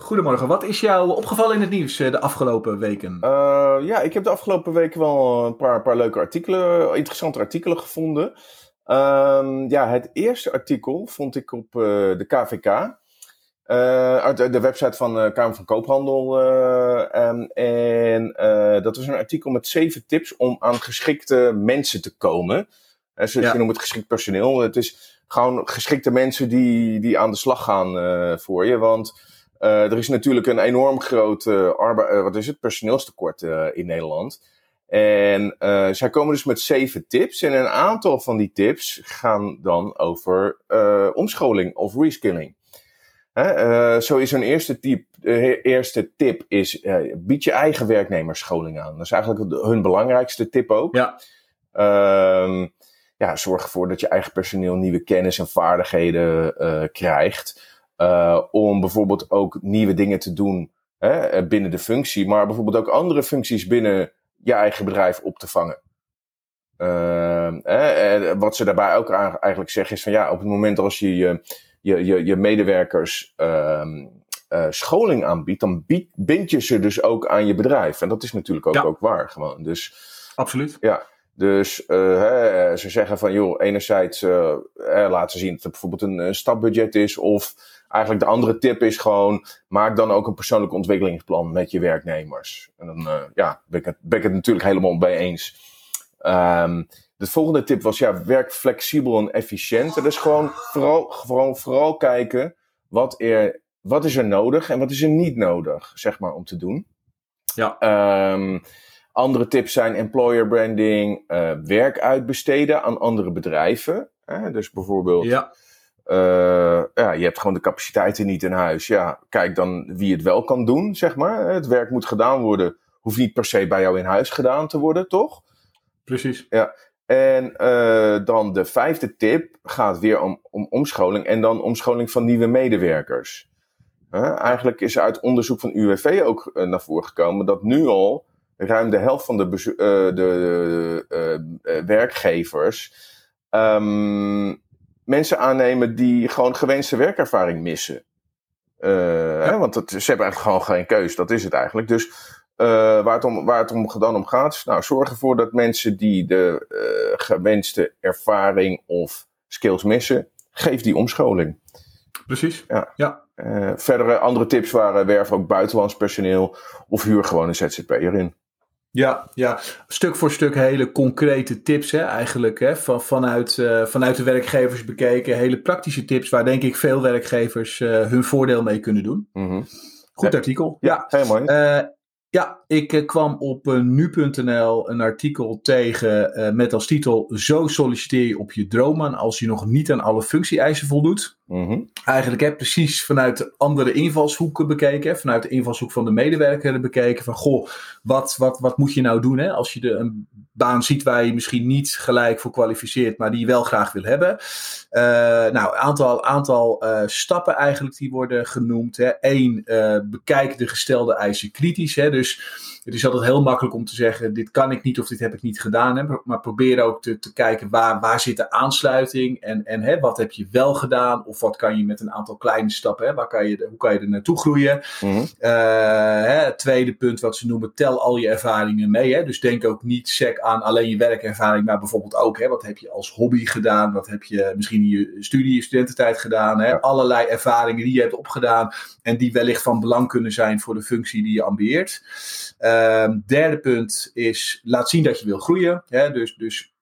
Goedemorgen. Wat is jou opgevallen in het nieuws eh, de afgelopen weken? Uh, ja, ik heb de afgelopen weken wel een paar, paar leuke artikelen, interessante artikelen gevonden. Uh, ja, het eerste artikel vond ik op uh, de KVK. de, de, website van de Kamer van Koophandel. Um, en dat was een artikel met zeven tips om aan geschikte mensen te komen. Ze ja. noemen het geschikt personeel. Het is gewoon geschikte mensen die, die aan de slag gaan voor je. Want er is natuurlijk een enorm groot uh, arbeid, wat is het, personeelstekort in Nederland. En zij komen dus met zeven tips. En een aantal van die tips gaan dan over omscholing of reskilling. Zo is een eerste tip, eerste tip is, bied je eigen werknemersscholing aan. Dat is eigenlijk hun belangrijkste tip ook. Ja. Ehm, ja, zorg ervoor dat je eigen personeel nieuwe kennis en vaardigheden krijgt. Uh, om bijvoorbeeld ook nieuwe dingen te doen hè, binnen de functie, maar bijvoorbeeld ook andere functies binnen je eigen bedrijf op te vangen. Uh, wat ze daarbij ook eigenlijk zeggen is van ja, op het moment als je je, je, je, je medewerkers ehm, scholing aanbiedt, dan bied, bind je ze dus ook aan je bedrijf. En dat is natuurlijk ook, ja. ook waar gewoon. Dus, Absoluut. Ja, dus uh, hè, ze zeggen van, joh, enerzijds uh, laten zien dat er bijvoorbeeld een, een, stapbudget is. Of eigenlijk de andere tip is gewoon, maak dan ook een persoonlijk ontwikkelingsplan met je werknemers. En dan uh, ja, ben ik, het, ben ik het natuurlijk helemaal bij eens. Um, de volgende tip was, ja, werk flexibel en efficiënt. Dus gewoon vooral, vooral, vooral kijken, wat, er, wat is er nodig en wat is er niet nodig, zeg maar, om te doen. Ja. Um, andere tips zijn employer branding, uh, werk uitbesteden aan andere bedrijven. Hè? Dus bijvoorbeeld, ja. Uh, ja, je hebt gewoon de capaciteiten niet in huis. Ja, kijk dan wie het wel kan doen, zeg maar. Het werk moet gedaan worden, hoeft niet per se bij jou in huis gedaan te worden, toch? Precies. Ja. En uh, dan de vijfde tip gaat weer om, om omscholing en dan omscholing van nieuwe medewerkers. eigenlijk is uit onderzoek van UWV ook naar voren gekomen dat nu al ruim de helft van de, de, werkgevers um, mensen aannemen die gewoon gewenste werkervaring missen. Ja. Hè, want het, ze hebben eigenlijk gewoon geen keus, dat is het eigenlijk. Dus waar, het om, waar het om dan om gaat, is nou, zorg ervoor dat mensen die de gewenste ervaring of skills missen, geef die omscholing. Precies. Ja. ja. Uh, verdere andere tips waren werf ook buitenlands personeel of huur gewoon een ZZP'er in. Ja, ja, stuk voor stuk hele concrete tips hè, eigenlijk hè, van, vanuit, uh, vanuit de werkgevers bekeken. Hele praktische tips waar denk ik veel werkgevers uh, hun voordeel mee kunnen doen. Mm -hmm. Goed artikel. Ja, ja. helemaal. Uh, ja, ik kwam op nu.nl een artikel tegen met als titel Zo solliciteer je op je droombaan als je nog niet aan alle functie-eisen voldoet. Mm -hmm. Eigenlijk hè, precies vanuit de andere invalshoeken bekeken. Vanuit de invalshoek van de medewerker bekeken. Van goh, wat, wat, wat moet je nou doen hè, als je de, een baan ziet waar je misschien niet gelijk voor kwalificeert, maar die je wel graag wil hebben. Uh, nou, aantal, aantal uh, stappen eigenlijk die worden genoemd. Hè. Eén, uh, bekijk de gestelde eisen kritisch. Hè. Dus het is altijd heel makkelijk om te zeggen, dit kan ik niet of dit heb ik niet gedaan. Hè. Maar probeer ook te, te kijken waar, waar zit de aansluiting en, en hè, wat heb je wel gedaan of wat kan je met een aantal kleine stappen, hè, waar kan je, hoe kan je er naartoe groeien. Mm -hmm. hè, het tweede punt wat ze noemen, tel al je ervaringen mee. Hè. Dus denk ook niet sec aan alleen je werkervaring, maar bijvoorbeeld ook, hè, wat heb je als hobby gedaan, wat heb je misschien in je studie, je studententijd gedaan. Hè. Ja. Allerlei ervaringen die je hebt opgedaan en die wellicht van belang kunnen zijn voor de functie die je ambieert. Uh, derde punt is, laat zien dat je wil groeien. Hè? Dus, dus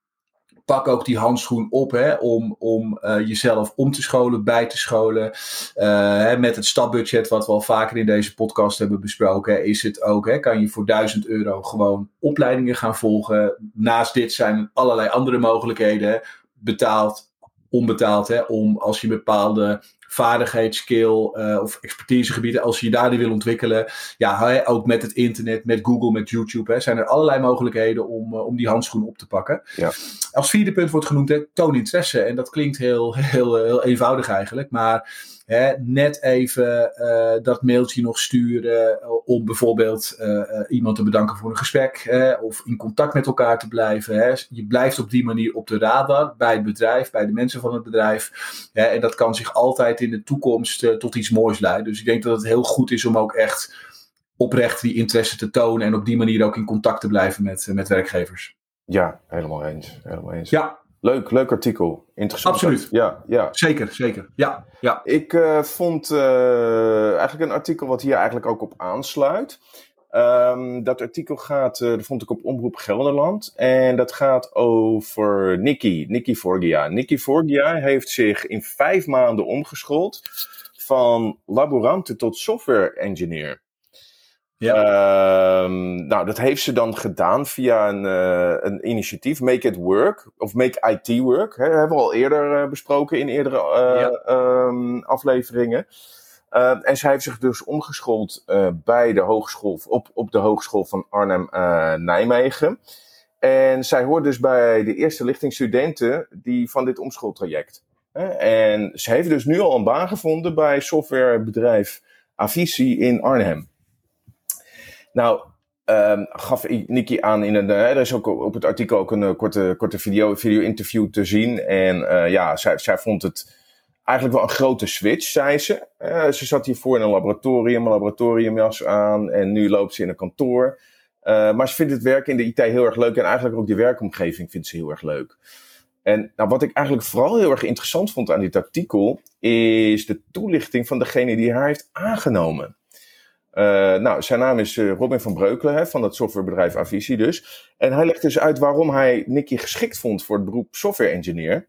pak ook die handschoen op hè, om, om uh, jezelf om te scholen, bij te scholen. Hè, met het stapbudget wat we al vaker in deze podcast hebben besproken, is het ook, hè, kan je voor 1000 euro gewoon opleidingen gaan volgen. Naast dit zijn er allerlei andere mogelijkheden. Betaald onbetaald, hè, om als je bepaalde vaardigheidsskill uh, of expertisegebieden, als je daar die wil ontwikkelen, ja, ook met het internet, met Google, met YouTube, hè, zijn er allerlei mogelijkheden om, uh, om die handschoen op te pakken. Ja. Als vierde punt wordt genoemd, hè, toon interesse. En dat klinkt heel, heel, heel eenvoudig eigenlijk, maar Hè, net even uh, dat mailtje nog sturen om bijvoorbeeld uh, iemand te bedanken voor een gesprek hè, of in contact met elkaar te blijven. Hè. Je blijft op die manier op de radar bij het bedrijf, bij de mensen van het bedrijf. Hè, en dat kan zich altijd in de toekomst tot iets moois leiden. Dus ik denk dat het heel goed is om ook echt oprecht die interesse te tonen en op die manier ook in contact te blijven met, met werkgevers. Ja, helemaal eens. Helemaal eens. Ja, Leuk, leuk artikel. Interessant. Absoluut. Ja, ja. Zeker, zeker. Ja, ja. Ik uh, vond uh, eigenlijk een artikel wat hier eigenlijk ook op aansluit. Um, dat artikel gaat, uh, dat vond ik op Omroep Gelderland. En dat gaat over Nicky, Nicky Forgia. Nicky Forgia heeft zich in vijf maanden omgeschoold van laborante tot software engineer. Ja. Uh, nou, dat heeft ze dan gedaan via een, uh, een initiatief, Make It Work, of Make IT Work. Hè, hebben we al eerder uh, besproken in eerdere uh, ja. um, afleveringen. en zij heeft zich dus omgeschoold bij de hogeschool, op, op de Hogeschool van Arnhem-Nijmegen. en zij hoort dus bij de eerste lichting studenten die van dit omschooltraject. En ze heeft dus nu al een baan gevonden bij softwarebedrijf Avisi in Arnhem. Nou, um, gaf Nicky aan in een. Uh, er is ook op het artikel ook een uh, korte, korte video, video interview te zien. En uh, ja, zij, zij vond het eigenlijk wel een grote switch, zei ze. ze zat hiervoor in een laboratorium, een laboratoriumjas aan. En nu loopt ze in een kantoor. maar ze vindt het werk in de IT heel erg leuk. En eigenlijk ook die werkomgeving vindt ze heel erg leuk. En nou, wat ik eigenlijk vooral heel erg interessant vond aan dit artikel, is de toelichting van degene die haar heeft aangenomen. Uh, nou, zijn naam is uh, Robin van Breukelen, hè, van het softwarebedrijf Avisi dus. En hij legt dus uit waarom hij Nicky geschikt vond voor het beroep software engineer.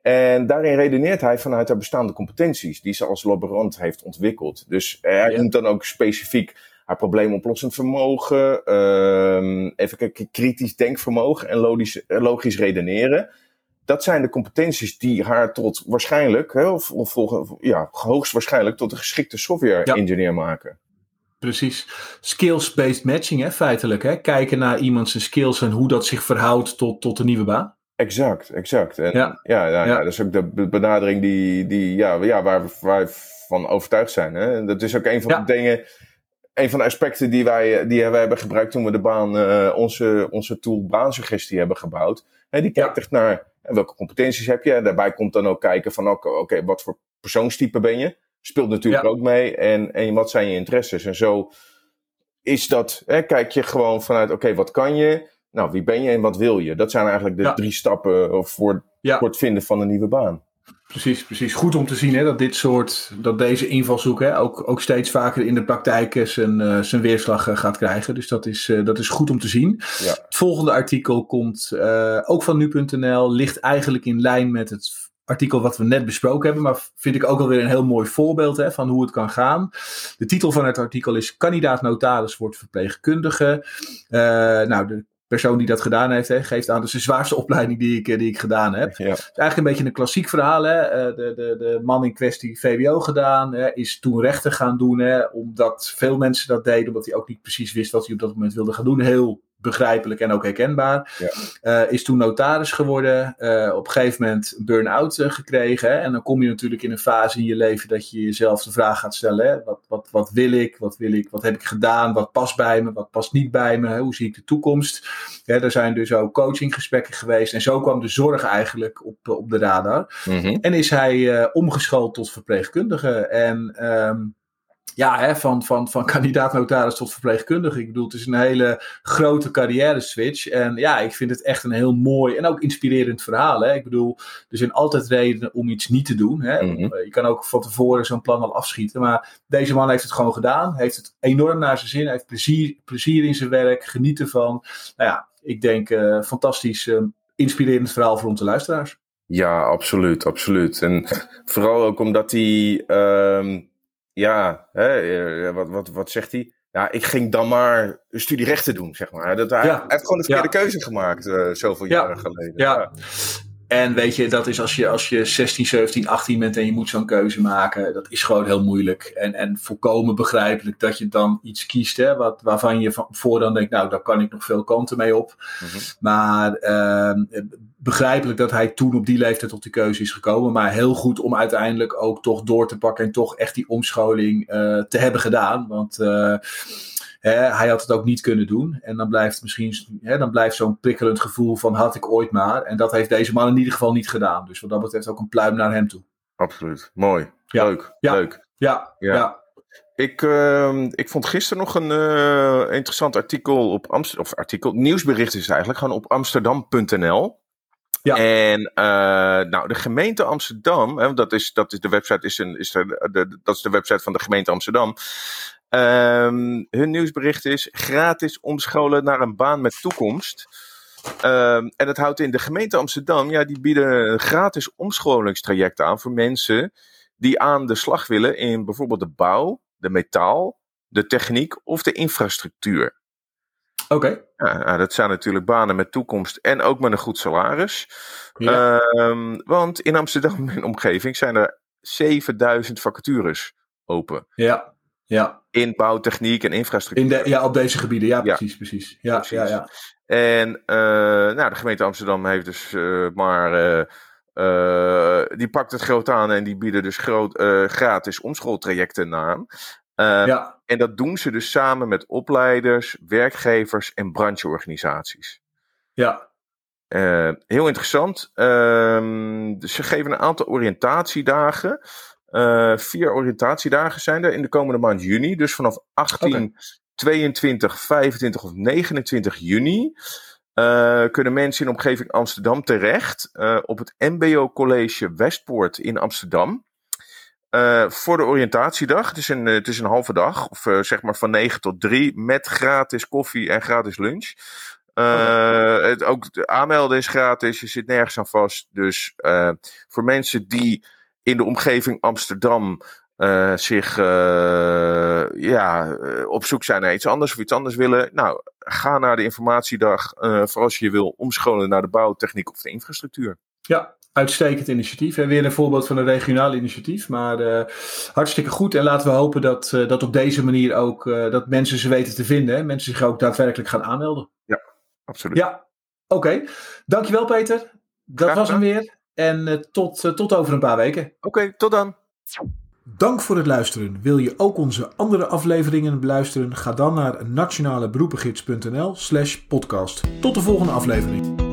En daarin redeneert hij vanuit haar bestaande competenties, die ze als laborant heeft ontwikkeld. Dus uh, hij noemt dan ook specifiek haar probleemoplossend vermogen, uh, even kijken, kritisch denkvermogen en logisch, logisch redeneren. Dat zijn de competenties die haar tot waarschijnlijk, hè, of, of, ja, hoogstwaarschijnlijk tot een geschikte software engineer ja. maken. Precies. Skills-based matching, hè, feitelijk. Hè? Kijken naar iemand zijn skills en hoe dat zich verhoudt tot, tot de nieuwe baan. Exact, exact. En ja. Ja, ja, ja. dat is ook de benadering die, die, ja, ja, waar, we, waar we van overtuigd zijn. Hè? Dat is ook een van de dingen, een van de aspecten die wij, die wij hebben gebruikt toen we de baan, uh, onze, onze tool baansuggestie hebben gebouwd. Die kijkt echt naar welke competenties heb je. En daarbij komt dan ook kijken van oké, okay, wat voor persoonstype ben je? Speelt natuurlijk ja. ook mee. En, en wat zijn je interesses? En zo is dat, hè, kijk je gewoon vanuit, oké, wat kan je? Nou, wie ben je en wat wil je? Dat zijn eigenlijk de ja. drie stappen voor, ja. voor het vinden van een nieuwe baan. Precies, precies. Goed om te zien hè, dat dit soort, dat deze invalshoek hè, ook, ook steeds vaker in de praktijk zijn, uh, zijn weerslag uh, gaat krijgen. Dus dat is, uh, dat is goed om te zien. Ja. Het volgende artikel komt ook van nu.nl, ligt eigenlijk in lijn met het artikel wat we net besproken hebben, maar vind ik ook alweer een heel mooi voorbeeld hè, van hoe het kan gaan. De titel van het artikel is Kandidaat notaris wordt verpleegkundige. Uh, nou, de persoon die dat gedaan heeft, hè, geeft aan, dat is de zwaarste opleiding die ik, die ik gedaan heb. Ja. Het is eigenlijk een beetje een klassiek verhaal. Hè. De, de, de man in kwestie VWO gedaan, hè, is toen rechten gaan doen, hè, omdat veel mensen dat deden, omdat hij ook niet precies wist wat hij op dat moment wilde gaan doen. Heel begrijpelijk en ook herkenbaar. Ja. Uh, is toen notaris geworden. Uh, op een gegeven moment een burn-out uh, gekregen. Hè? En dan kom je natuurlijk in een fase in je leven dat je jezelf de vraag gaat stellen: hè? Wat, wat, wat wil ik? Wat wil ik? Wat heb ik gedaan? Wat past bij me? Wat past niet bij me? Hè? Hoe zie ik de toekomst? Ja, er zijn dus ook coachinggesprekken geweest. En zo kwam de zorg eigenlijk op, op de radar. Mm -hmm. En is hij omgeschoold tot verpleegkundige. En. Um, ja, hè, van, van, van kandidaat-notaris tot verpleegkundige. Ik bedoel, het is een hele grote carrière-switch. En ja, ik vind het echt een heel mooi en ook inspirerend verhaal. Hè. Ik bedoel, er zijn altijd redenen om iets niet te doen. Hè. Mm -hmm. Je kan ook van tevoren zo'n plan al afschieten. Maar deze man heeft het gewoon gedaan. Heeft het enorm naar zijn zin. Heeft plezier, plezier in zijn werk. Geniet ervan. Nou ja, ik denk uh, fantastisch uh, inspirerend verhaal voor onze luisteraars. Ja, absoluut, absoluut. En vooral ook omdat hij... Uh ja, hè, wat, wat, wat zegt hij? Ja, ik ging dan maar een studie rechten doen, zeg maar. Dat, hij, Ja. hij heeft gewoon een verkeerde Ja. keuze gemaakt, uh, zoveel Ja. jaren geleden. Ja. En weet je, dat is als je, als je 16, 17, 18 bent en je moet zo'n keuze maken. Dat is gewoon heel moeilijk. En, en volkomen begrijpelijk dat je dan iets kiest hè, wat, waarvan je van voor dan denkt, nou, daar kan ik nog veel kanten mee op. Mhm. Maar uh, begrijpelijk dat hij toen op die leeftijd tot die keuze is gekomen. Maar heel goed om uiteindelijk ook toch door te pakken en toch echt die omscholing uh, te hebben gedaan. Want uh, hij had het ook niet kunnen doen. En dan blijft misschien dan blijft zo'n prikkelend gevoel van had ik ooit maar. En dat heeft deze man in ieder geval niet gedaan. Dus wat dat betreft ook een pluim naar hem toe. Absoluut. Mooi. Leuk. Ja. Leuk. Ja. ja. Ik, uh, ik vond gisteren nog een uh, interessant artikel op Amsterdam. Of artikel, nieuwsbericht is het eigenlijk, gewoon op Amsterdam.nl. Ja. En uh, nou, de gemeente Amsterdam, hè, dat, is, dat is de website, is een, is de, de, dat is de website van de gemeente Amsterdam. Um, hun nieuwsbericht is gratis omscholen naar een baan met toekomst. Um, en dat houdt in de gemeente Amsterdam, ja, die bieden een gratis omscholingstraject aan voor mensen die aan de slag willen in bijvoorbeeld de bouw, de metaal, de techniek of de infrastructuur. Oké. Ja, nou, dat zijn natuurlijk banen met toekomst en ook met een goed salaris. Ja. Um, want in Amsterdam en omgeving zijn er 7000 vacatures open. Ja. Ja. In bouwtechniek en infrastructuur. In de, ja, op deze gebieden. Ja, precies. precies. Ja, precies. ja, ja. En uh, nou, de gemeente Amsterdam heeft dus uh, maar. Uh, die pakt het groot aan en die bieden dus groot, gratis omschooltrajecten aan. Ja. En dat doen ze dus samen met opleiders, werkgevers en brancheorganisaties. Ja. heel interessant. Ehm, dus ze geven een aantal oriëntatiedagen. Uh, vier oriëntatiedagen zijn er in de komende maand juni. Dus vanaf 18, okay. 22, 25 of 29 juni uh, kunnen mensen in omgeving Amsterdam terecht uh, op het MBO College Westpoort in Amsterdam. Voor de oriëntatiedag. Het is een, het is een halve dag, of zeg maar van 9 tot 3, met gratis koffie en gratis lunch. Okay. Het, ook de aanmelden is gratis, je zit nergens aan vast. Dus voor mensen die in de omgeving Amsterdam zich ja, op zoek zijn naar iets anders of iets anders willen. Nou, ga naar de informatiedag voor als je je wil omscholen naar de bouwtechniek of de infrastructuur. Ja, uitstekend initiatief. En weer een voorbeeld van een regionaal initiatief. Maar hartstikke goed. En laten we hopen dat, dat op deze manier ook dat mensen ze weten te vinden. Hè? Mensen zich ook daadwerkelijk gaan aanmelden. Ja, absoluut. Ja, oké. Okay. Dankjewel Peter. Dat was hem weer. En uh, tot, uh, tot over een paar weken. Oké, okay, tot dan. Dank voor het luisteren. Wil je ook onze andere afleveringen beluisteren? Ga dan naar nationaleberoepengids.nl slash podcast. Tot de volgende aflevering.